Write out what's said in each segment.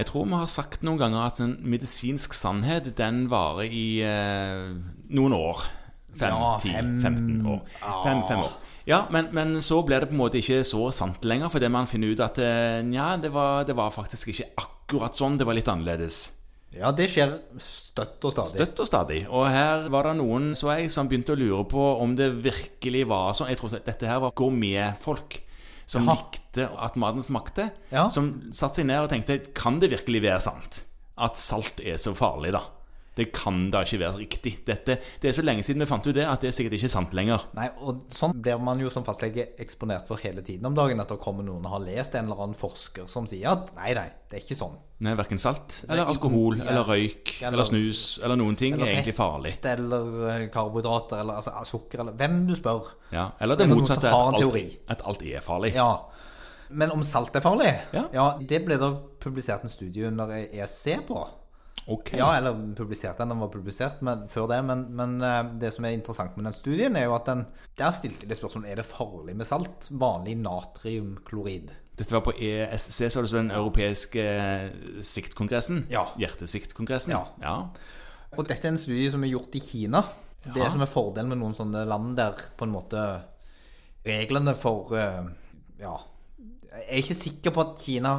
Jeg tror vi har sagt noen ganger at en medisinsk sannhet den varer i eh, noen år. Fem, Ja, ti, fem- 15 år. Fem, fem år. Ja, men, men så ble det på en måte ikke så sant lenger, fordi man finner ut at eh, nja, det var, det var faktisk ikke akkurat sånn. Det var litt annerledes. Ja, det skjer støtt og stadig. Støtt og stadig. Og her var det noen så jeg, som begynte å lure på om det virkelig var sånn. Jeg tror dette her var gourmetfolk som Aha. likte at maten smakte. Ja. Som satte seg ned og tenkte Kan det virkelig være sant at salt er så farlig, da? Det kan da ikke være riktig. Dette, det er så lenge siden vi fant ut det, at det er sikkert ikke sant lenger. Nei, og sånn blir man jo som fastlege eksponert for hele tiden om dagen. At det kommer noen og har lest en eller annen forsker som sier at nei, nei, det er ikke sånn. Nei, Verken salt eller alkohol ja. eller røyk Eller- eller snus eller noen ting eller er egentlig farlig. Eller eh, karbohydrater, eller altså, sukker, eller hvem du spør. Ja, eller det motsatte, at alt, at alt er farlig. Ja. Men om salt er farlig? Ja. det ble da publisert en studie under ESC på. Ok. Ja, eller publisert den, den var publisert men, før det. Men, men eh, det som er interessant med den studien, er jo at den Der stilte de spørsmålet er det farlig med salt. Vanlig natriumklorid. Dette var på ESC, så er det så den europeiske siktkongressen sviktkongressen? Ja. Hjertesviktkongressen? Ja. ja. Og dette er en studie som er gjort i Kina. Det som er fordelen med noen sånne land der på en måte reglene for eh, Ja. Jeg er ikke sikker på at Kina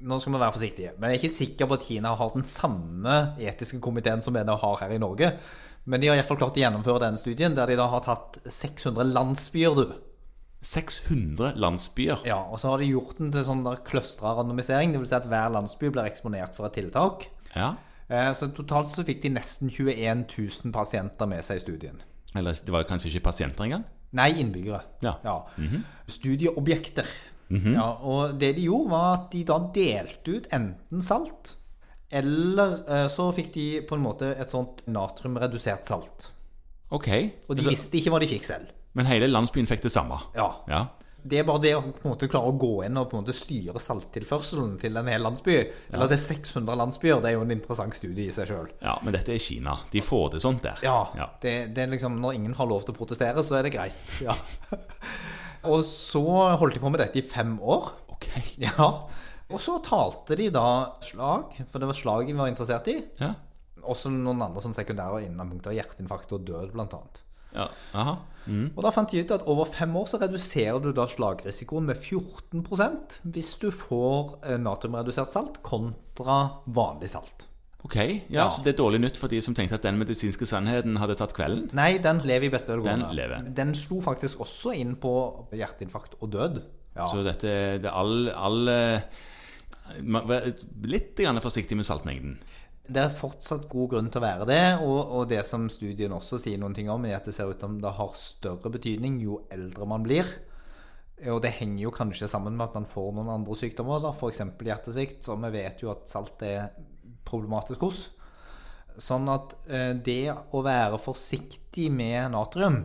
Nå skal vi være forsiktige. Men jeg er ikke sikker på at Kina har den samme etiske komiteen som vi har her i Norge. Men de har iallfall klart å gjennomføre denne studien, der de da har tatt 600 landsbyer, du. 600 landsbyer. Ja, Og så har de gjort den til sånn der clustra randomisering. Det vil si at hver landsby blir eksponert for et tiltak. Ja. Eh, Så totalt så fikk de nesten 21 000 pasienter med seg i studien. Eller det var kanskje ikke pasienter engang? Nei, innbyggere. Ja. Studieobjekter. Ja, og det de gjorde, var at de da delte ut enten salt, eller eh, så fikk de på en måte et sånt natriumredusert salt. Ok. Og de Altså, visste ikke hva de fikk selv. men hele landsbyen fikk det samme? Ja. Ja. Det er bare det å på en måte klare å gå inn og på en måte styre salttilførselen til en hel landsby, eller til 600 landsbyer, det er jo en interessant studie i seg sjøl. ja, men dette er Kina. De får det sånt der. Ja, ja. Det, det er liksom Når ingen har lov til å protestere, så er det greit. Ja. og så holdt de på med dette i fem år. Ok. Ja. Og så talte de da slag, for det var slag de var interessert i. Ja. Også noen andre sånn sekundære innenpunkter, hjerteinfarkt og død blant annet. ja. Aha. Og da fant de ut at over fem år så reduserer du da slagrisikoen med 14% hvis du får eh, natriumredusert salt kontra vanlig salt. Ok, ja, Så det er dårlig nytt for de som tenkte at den medisinske sannheten hadde tatt kvelden? Nei, den lever i beste Den lever. Den slo faktisk også inn på hjerteinfarkt og død. Ja. Så dette det er all, all eh, litt grann forsiktig med saltmengden. Det er fortsatt god grunn til å være det, og, og det som studien også sier noen ting om, er at det ser ut som det har større betydning jo eldre man blir. Og det henger jo kanskje sammen med at man får noen andre sykdommer, f.eks. hjertesvikt, som vi vet jo at salt er problematisk hos. Sånn at eh, det å være forsiktig med natrium,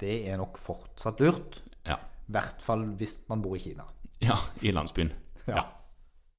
det er nok fortsatt lurt. Ja. I hvert fall hvis man bor i Kina. ja, i landsbyen. Ja.